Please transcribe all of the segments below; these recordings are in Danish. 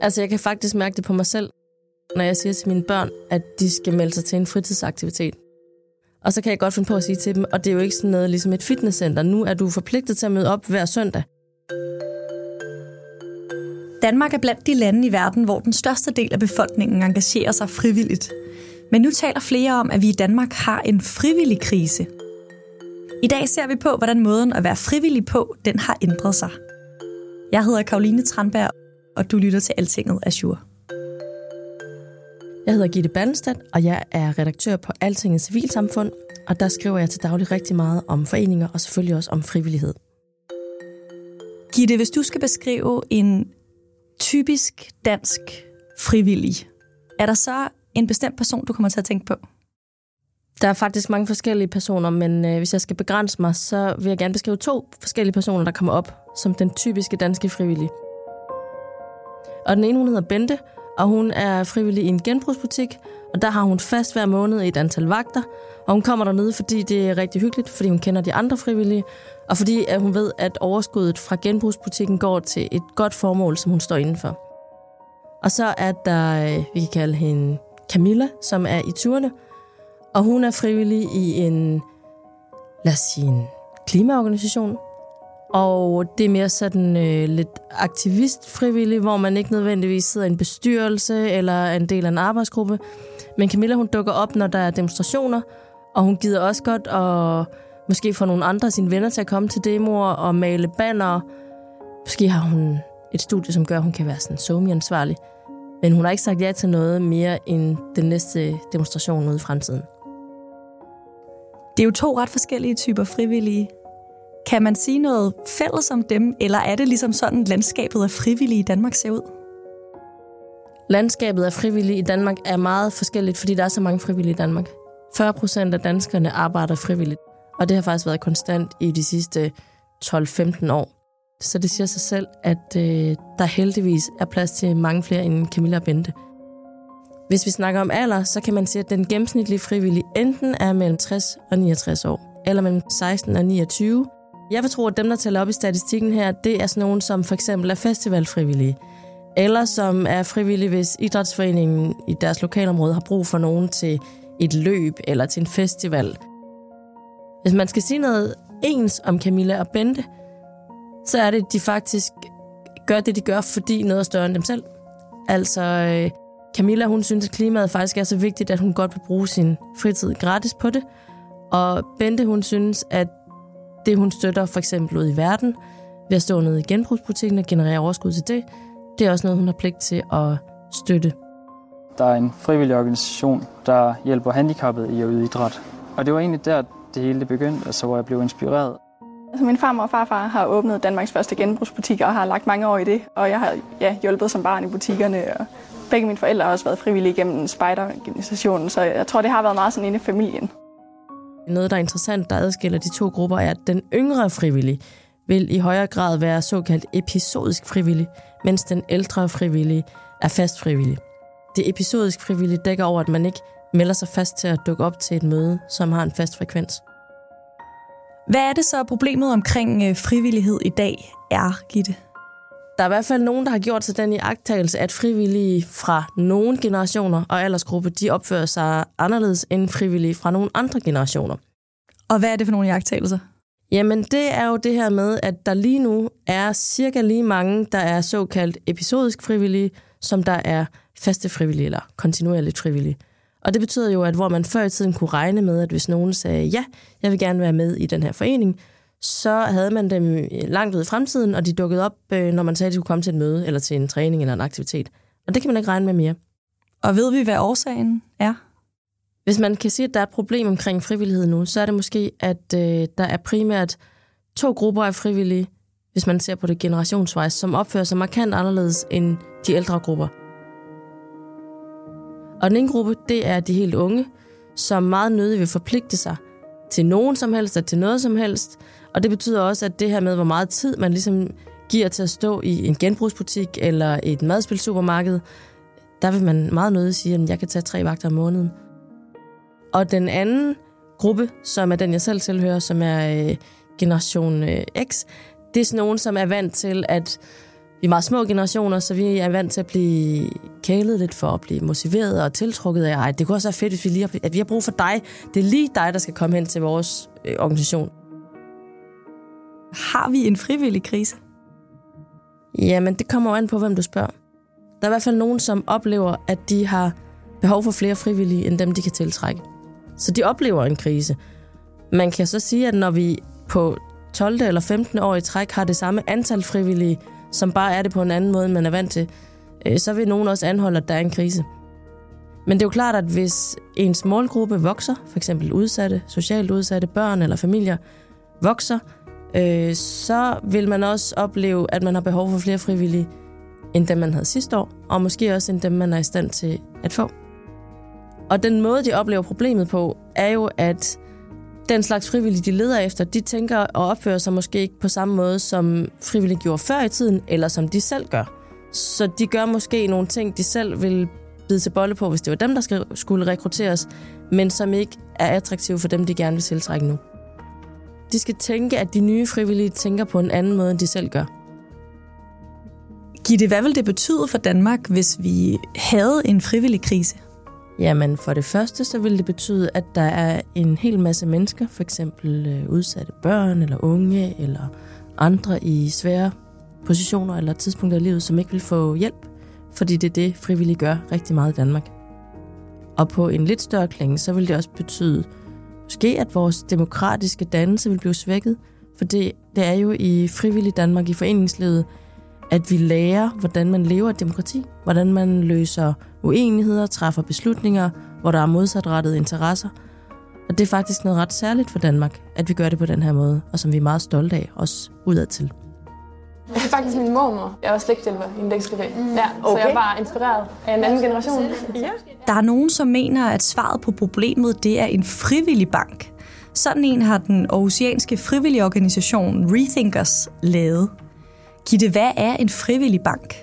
Altså, jeg kan faktisk mærke det på mig selv, når jeg siger til mine børn, at de skal melde sig til en fritidsaktivitet. Og så kan jeg godt finde på at sige til dem, og det er jo ikke sådan noget ligesom et fitnesscenter. Nu er du forpligtet til at møde op hver søndag. Danmark er blandt de lande i verden, hvor den største del af befolkningen engagerer sig frivilligt. Men nu taler flere om, at vi i Danmark har en frivillig krise. I dag ser vi på, hvordan måden at være frivillig på, den har ændret sig. Jeg hedder Karoline Tranberg, og du lytter til Altinget Azure. Jeg hedder Gitte Ballenstad, og jeg er redaktør på Altinget Civilsamfund, og der skriver jeg til daglig rigtig meget om foreninger og selvfølgelig også om frivillighed. Gitte, hvis du skal beskrive en typisk dansk frivillig, er der så en bestemt person, du kommer til at tænke på? Der er faktisk mange forskellige personer, men øh, hvis jeg skal begrænse mig, så vil jeg gerne beskrive to forskellige personer, der kommer op som den typiske danske frivillige. Og den ene, hun hedder Bente, og hun er frivillig i en genbrugsbutik, og der har hun fast hver måned et antal vagter, og hun kommer dernede, fordi det er rigtig hyggeligt, fordi hun kender de andre frivillige, og fordi at hun ved, at overskuddet fra genbrugsbutikken går til et godt formål, som hun står indenfor. Og så er der, øh, vi kan kalde hende Camilla, som er i turene, og hun er frivillig i en, lad os sige, en klimaorganisation, og det er mere sådan øh, lidt aktivist-frivillig, hvor man ikke nødvendigvis sidder i en bestyrelse eller er en del af en arbejdsgruppe. Men Camilla, hun dukker op, når der er demonstrationer, og hun gider også godt at måske få nogle andre af sine venner til at komme til demoer og male banner. Måske har hun et studie, som gør, at hun kan være sådan somi-ansvarlig. Men hun har ikke sagt ja til noget mere end den næste demonstration ude i fremtiden. Det er jo to ret forskellige typer frivillige. Kan man sige noget fælles om dem, eller er det ligesom sådan, landskabet af frivillige i Danmark ser ud? Landskabet af frivillige i Danmark er meget forskelligt, fordi der er så mange frivillige i Danmark. 40 procent af danskerne arbejder frivilligt, og det har faktisk været konstant i de sidste 12-15 år. Så det siger sig selv, at øh, der heldigvis er plads til mange flere end Camilla og Bente. Hvis vi snakker om alder, så kan man sige, at den gennemsnitlige frivillige enten er mellem 60 og 69 år, eller mellem 16 og 29, jeg vil tro, at dem, der tæller op i statistikken her, det er sådan nogen, som for eksempel er festivalfrivillige, eller som er frivillige, hvis idrætsforeningen i deres lokalområde har brug for nogen til et løb eller til en festival. Hvis man skal sige noget ens om Camilla og Bente, så er det, at de faktisk gør det, de gør, fordi noget er større end dem selv. Altså, øh, Camilla, hun synes, at klimaet faktisk er så vigtigt, at hun godt vil bruge sin fritid gratis på det. Og Bente, hun synes, at det, hun støtter for eksempel ud i verden, ved at stå nede i genbrugsbutikken og generere overskud til det, det er også noget, hun har pligt til at støtte. Der er en frivillig organisation, der hjælper handicappede i at yde idræt. Og det var egentlig der, det hele begyndte, altså, hvor jeg blev inspireret. Altså, min farmor og farfar har åbnet Danmarks første genbrugsbutik og har lagt mange år i det. Og jeg har ja, hjulpet som barn i butikkerne. Og begge mine forældre har også været frivillige gennem spejderorganisationen, så jeg tror, det har været meget sådan inde i familien. Noget, der er interessant, der adskiller de to grupper, er, at den yngre frivillige vil i højere grad være såkaldt episodisk frivillig, mens den ældre frivillige er fast frivillig. Det episodisk frivillige dækker over, at man ikke melder sig fast til at dukke op til et møde, som har en fast frekvens. Hvad er det så, problemet omkring øh, frivillighed i dag er, Gitte? Der er i hvert fald nogen, der har gjort sig den i agtagelse, at frivillige fra nogle generationer og aldersgrupper, de opfører sig anderledes end frivillige fra nogle andre generationer. Og hvad er det for nogle iagttagelser? Jamen, det er jo det her med, at der lige nu er cirka lige mange, der er såkaldt episodisk frivillige, som der er faste frivillige eller kontinuerligt frivillige. Og det betyder jo, at hvor man før i tiden kunne regne med, at hvis nogen sagde, ja, jeg vil gerne være med i den her forening, så havde man dem øh, langt ud i fremtiden, og de dukkede op, øh, når man sagde, at de skulle komme til et møde, eller til en træning eller en aktivitet. Og det kan man ikke regne med mere. Og ved vi, hvad årsagen er? Hvis man kan sige, at der er et problem omkring frivillighed nu, så er det måske, at øh, der er primært to grupper af frivillige, hvis man ser på det generationsvejs, som opfører sig markant anderledes end de ældre grupper. Og den ene gruppe, det er de helt unge, som meget nødig vil forpligte sig til nogen som helst og til noget som helst. Og det betyder også, at det her med, hvor meget tid man ligesom giver til at stå i en genbrugsbutik eller et madspilsupermarked, der vil man meget nødig sige, at jeg kan tage tre vagter om måneden. Og den anden gruppe, som er den, jeg selv tilhører, som er øh, generation øh, X, det er sådan nogen, som er vant til, at vi er meget små generationer, så vi er vant til at blive kælet lidt for at blive motiveret og tiltrukket af, ej, det kunne også være fedt, hvis vi lige har, at vi har brug for dig. Det er lige dig, der skal komme hen til vores øh, organisation. Har vi en frivillig krise? Jamen, det kommer jo an på, hvem du spørger. Der er i hvert fald nogen, som oplever, at de har behov for flere frivillige, end dem, de kan tiltrække. Så de oplever en krise. Man kan så sige, at når vi på 12. eller 15. år i træk har det samme antal frivillige, som bare er det på en anden måde, end man er vant til, øh, så vil nogen også anholde, at der er en krise. Men det er jo klart, at hvis ens målgruppe vokser, for eksempel udsatte, socialt udsatte børn eller familier, vokser, øh, så vil man også opleve, at man har behov for flere frivillige, end dem man havde sidste år, og måske også end dem, man er i stand til at få. Og den måde, de oplever problemet på, er jo, at den slags frivillige, de leder efter, de tænker og opfører sig måske ikke på samme måde, som frivillige gjorde før i tiden, eller som de selv gør. Så de gør måske nogle ting, de selv vil bide til bolle på, hvis det var dem, der skulle rekrutteres, men som ikke er attraktive for dem, de gerne vil tiltrække nu. De skal tænke, at de nye frivillige tænker på en anden måde, end de selv gør. Gitte, hvad vil det betyde for Danmark, hvis vi havde en frivillig krise? Jamen, for det første, så vil det betyde, at der er en hel masse mennesker, for eksempel øh, udsatte børn eller unge eller andre i svære positioner eller tidspunkter i livet, som ikke vil få hjælp, fordi det er det, frivillige gør rigtig meget i Danmark. Og på en lidt større klinge, så vil det også betyde, måske at vores demokratiske dannelse vil blive svækket, for det, det er jo i frivillig Danmark, i foreningslivet, at vi lærer, hvordan man lever et demokrati, hvordan man løser uenigheder, træffer beslutninger, hvor der er modsatrettede interesser. Og det er faktisk noget ret særligt for Danmark, at vi gør det på den her måde, og som vi er meget stolte af, også udadtil. Jeg er faktisk min mormor. Jeg var slægtshjælper i en lægskafé. Mm. Ja, okay. Så jeg var inspireret af en anden generation. Ja. Der er nogen, som mener, at svaret på problemet det er en frivillig bank. Sådan en har den aarhusianske frivillige organisation Rethinkers lavet. Gitte, hvad er en frivillig bank?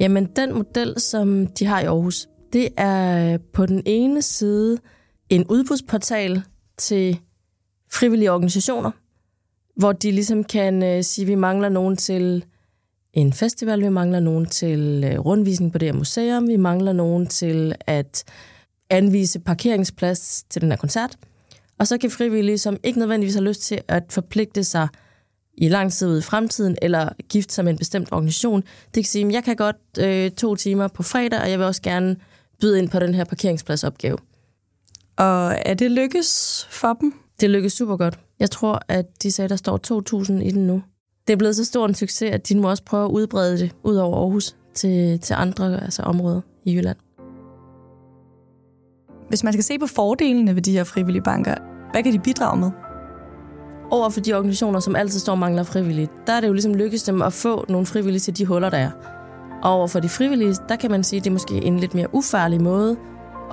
Jamen, den model, som de har i Aarhus, det er på den ene side en udbudsportal til frivillige organisationer, hvor de ligesom kan øh, sige, at vi mangler nogen til en festival, vi mangler nogen til øh, rundvisning på det her museum, vi mangler nogen til at anvise parkeringsplads til den her koncert. Og så kan frivillige, som ikke nødvendigvis har lyst til at forpligte sig i lang tid ude i fremtiden, eller gifte sig med en bestemt organisation. Det kan sige, at jeg kan godt øh, to timer på fredag, og jeg vil også gerne byde ind på den her parkeringspladsopgave. Og er det lykkes for dem? Det lykkes super godt. Jeg tror, at de sagde, at der står 2.000 i den nu. Det er blevet så stor en succes, at de må også prøve at udbrede det ud over Aarhus til, til andre altså områder i Jylland. Hvis man skal se på fordelene ved de her frivillige banker, hvad kan de bidrage med? Over for de organisationer, som altid står og mangler frivillige, der er det jo ligesom lykkedes dem at få nogle frivillige til de huller, der er. Og over for de frivillige, der kan man sige, at det er måske en lidt mere ufarlig måde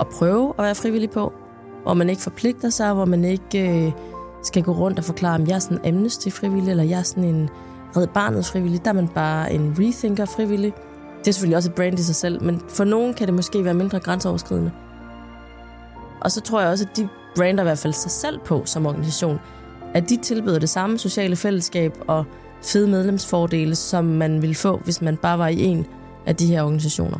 at prøve at være frivillig på, hvor man ikke forpligter sig, hvor man ikke øh, skal gå rundt og forklare, om jeg er sådan en amnesty frivillig, eller jeg er sådan en red barnet frivillig. Der er man bare en rethinker frivillig. Det er selvfølgelig også et brand i sig selv, men for nogen kan det måske være mindre grænseoverskridende. Og så tror jeg også, at de brander i hvert fald sig selv på som organisation at de tilbyder det samme sociale fællesskab og fede medlemsfordele, som man ville få, hvis man bare var i en af de her organisationer.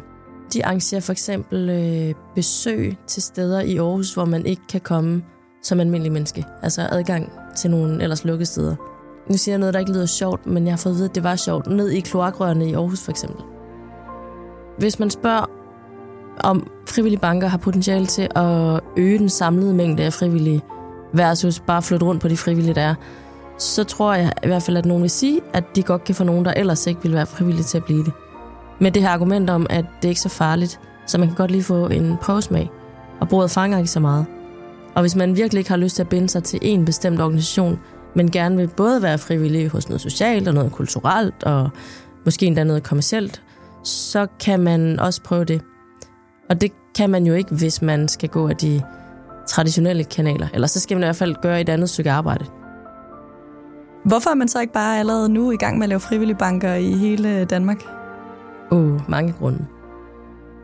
De arrangerer for eksempel øh, besøg til steder i Aarhus, hvor man ikke kan komme som almindelig menneske. Altså adgang til nogle ellers lukkede steder. Nu siger jeg noget, der ikke lyder sjovt, men jeg har fået at vide, at det var sjovt. Ned i kloakrørene i Aarhus for eksempel. Hvis man spørger, om frivillige banker har potentiale til at øge den samlede mængde af frivillige, versus bare flytte rundt på de frivillige, der er, så tror jeg i hvert fald, at nogen vil sige, at de godt kan få nogen, der ellers ikke vil være frivillige til at blive det. Med det her argument om, at det ikke er så farligt, så man kan godt lige få en prøvesmag, og bordet fanger ikke så meget. Og hvis man virkelig ikke har lyst til at binde sig til en bestemt organisation, men gerne vil både være frivillig hos noget socialt og noget kulturelt, og måske endda noget kommercielt, så kan man også prøve det. Og det kan man jo ikke, hvis man skal gå af de traditionelle kanaler. Eller så skal man i hvert fald gøre et andet stykke arbejde. Hvorfor er man så ikke bare allerede nu i gang med at lave frivillige banker i hele Danmark? Åh, oh, mange grunde.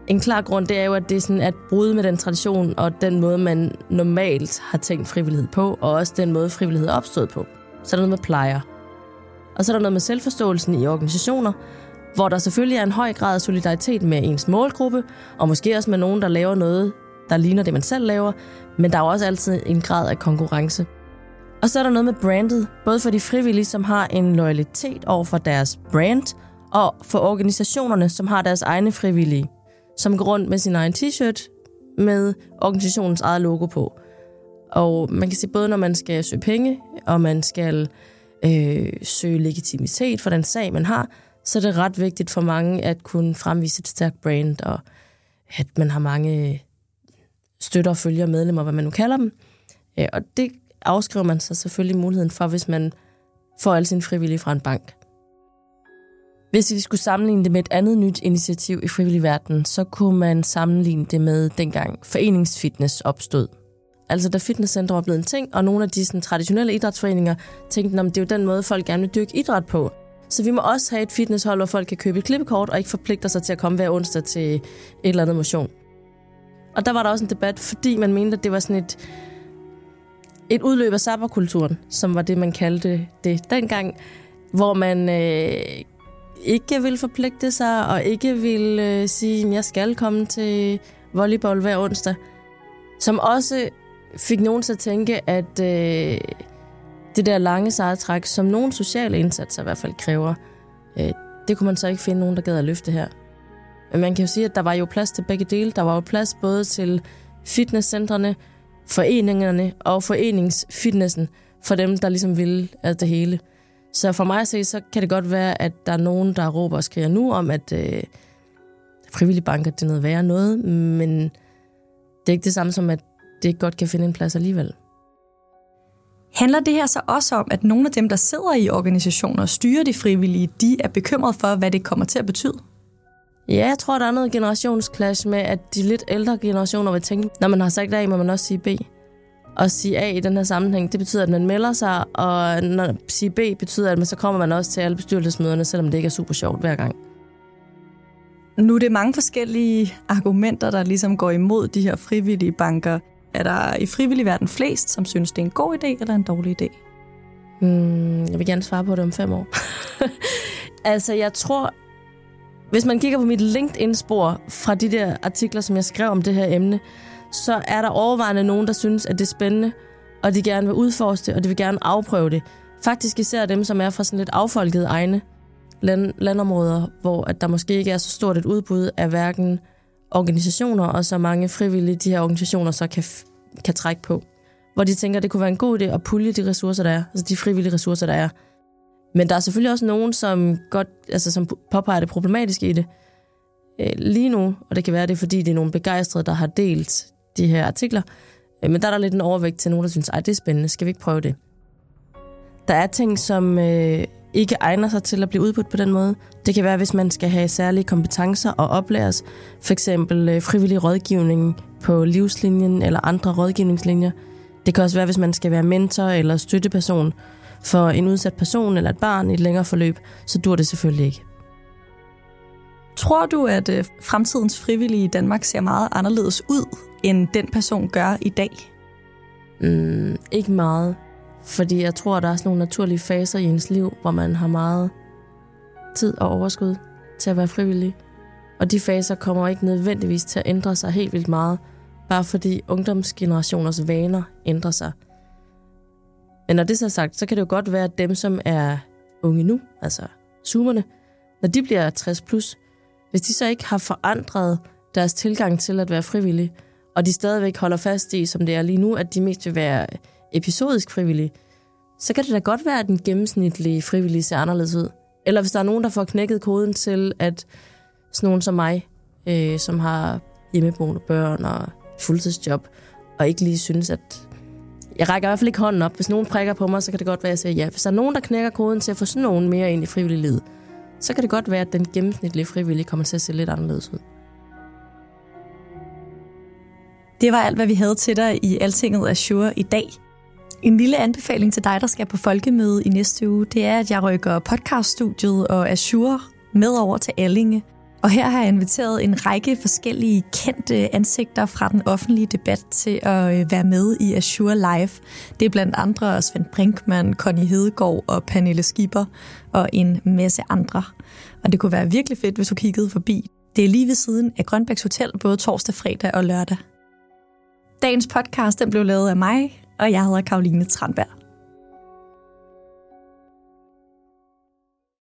En klar grund, det er jo, at det er sådan at bryde med den tradition og den måde, man normalt har tænkt frivillighed på, og også den måde, frivillighed er opstået på. Så er der noget med plejer. Og så er der noget med selvforståelsen i organisationer, hvor der selvfølgelig er en høj grad af solidaritet med ens målgruppe, og måske også med nogen, der laver noget, der ligner det, man selv laver, men der er jo også altid en grad af konkurrence. Og så er der noget med brandet, både for de frivillige, som har en loyalitet over for deres brand, og for organisationerne, som har deres egne frivillige, som går rundt med sin egen t-shirt med organisationens eget logo på. Og man kan se både, når man skal søge penge, og man skal øh, søge legitimitet for den sag, man har, så er det ret vigtigt for mange at kunne fremvise et stærkt brand, og at man har mange støtter, følger, medlemmer, hvad man nu kalder dem. Øh, og det afskriver man sig selvfølgelig muligheden for, hvis man får alle sine frivillige fra en bank. Hvis vi skulle sammenligne det med et andet nyt initiativ i frivillig verden, så kunne man sammenligne det med dengang foreningsfitness opstod. Altså da fitnesscentre var blevet en ting, og nogle af de sådan, traditionelle idrætsforeninger tænkte, at det er jo den måde, folk gerne vil dyrke idræt på. Så vi må også have et fitnesshold, hvor folk kan købe et klippekort og ikke forpligter sig til at komme hver onsdag til et eller andet motion. Og der var der også en debat, fordi man mente, at det var sådan et, et udløb af sabberkulturen, som var det, man kaldte det dengang, hvor man øh, ikke ville forpligte sig, og ikke ville øh, sige, at jeg skal komme til volleyball hver onsdag. Som også fik nogen til at tænke, at øh, det der lange sejtræk, som nogle sociale indsatser i hvert fald kræver, øh, det kunne man så ikke finde nogen, der gad at løfte her. Men man kan jo sige, at der var jo plads til begge dele. Der var jo plads både til fitnesscentrene, foreningerne og foreningsfitnessen for dem, der ligesom ville alt det hele. Så for mig at se, så kan det godt være, at der er nogen, der råber og skriger nu om, at øh, frivillige banker det er noget værre noget, men det er ikke det samme som, at det ikke godt kan finde en plads alligevel. Handler det her så også om, at nogle af dem, der sidder i organisationer og styrer de frivillige, de er bekymret for, hvad det kommer til at betyde? Ja, jeg tror, der er noget generationsklash med, at de lidt ældre generationer vil tænke, når man har sagt A, må man også sige B. Og sige A i den her sammenhæng, det betyder, at man melder sig, og når sige B betyder, at man så kommer man også til alle bestyrelsesmøderne, selvom det ikke er super sjovt hver gang. Nu er det mange forskellige argumenter, der ligesom går imod de her frivillige banker. Er der i frivillig verden flest, som synes, det er en god idé eller en dårlig idé? Hmm, jeg vil gerne svare på det om fem år. altså, jeg tror, hvis man kigger på mit LinkedIn-spor fra de der artikler, som jeg skrev om det her emne, så er der overvejende nogen, der synes, at det er spændende, og de gerne vil udforske det, og de vil gerne afprøve det. Faktisk især dem, som er fra sådan lidt affolkede egne land, landområder, hvor at der måske ikke er så stort et udbud af hverken organisationer og så mange frivillige, de her organisationer så kan, kan trække på. Hvor de tænker, at det kunne være en god idé at pulje de ressourcer, der er, altså de frivillige ressourcer, der er. Men der er selvfølgelig også nogen, som, godt, altså, som påpeger det problematiske i det øh, lige nu, og det kan være, det er fordi, det er nogle begejstrede, der har delt de her artikler. Øh, men der er der lidt en overvægt til nogen, der synes, at det er spændende, skal vi ikke prøve det? Der er ting, som øh, ikke egner sig til at blive udbudt på den måde. Det kan være, hvis man skal have særlige kompetencer og oplæres, for eksempel øh, frivillig rådgivning på livslinjen eller andre rådgivningslinjer. Det kan også være, hvis man skal være mentor eller støtteperson for en udsat person eller et barn i et længere forløb, så dur det selvfølgelig ikke. Tror du, at øh, fremtidens frivillige i Danmark ser meget anderledes ud, end den person gør i dag? Mm, ikke meget. Fordi jeg tror, der er sådan nogle naturlige faser i ens liv, hvor man har meget tid og overskud til at være frivillig. Og de faser kommer ikke nødvendigvis til at ændre sig helt vildt meget, bare fordi ungdomsgenerationers vaner ændrer sig. Men når det så er sagt, så kan det jo godt være, at dem, som er unge nu, altså zoomerne, når de bliver 60 plus, hvis de så ikke har forandret deres tilgang til at være frivillige, og de stadigvæk holder fast i, som det er lige nu, at de mest vil være episodisk frivillige, så kan det da godt være, at den gennemsnitlige frivillige ser anderledes ud. Eller hvis der er nogen, der får knækket koden til, at sådan nogen som mig, øh, som har hjemmeboende børn og fuldtidsjob, og ikke lige synes, at jeg rækker i hvert fald ikke hånden op. Hvis nogen prikker på mig, så kan det godt være, at jeg siger ja. Hvis der er nogen, der knækker koden til at få sådan nogen mere ind i frivilliglivet, så kan det godt være, at den gennemsnitlige frivillige kommer til at se lidt anderledes ud. Det var alt, hvad vi havde til dig i Altinget Azure i dag. En lille anbefaling til dig, der skal på folkemøde i næste uge, det er, at jeg rykker podcaststudiet og Azure med over til Allinge. Og her har jeg inviteret en række forskellige kendte ansigter fra den offentlige debat til at øh, være med i Azure Live. Det er blandt andre Svend Brinkmann, Connie Hedegaard og Pernille Skipper og en masse andre. Og det kunne være virkelig fedt, hvis du kiggede forbi. Det er lige ved siden af Grønbæks Hotel, både torsdag, fredag og lørdag. Dagens podcast den blev lavet af mig, og jeg hedder Karoline Tranberg.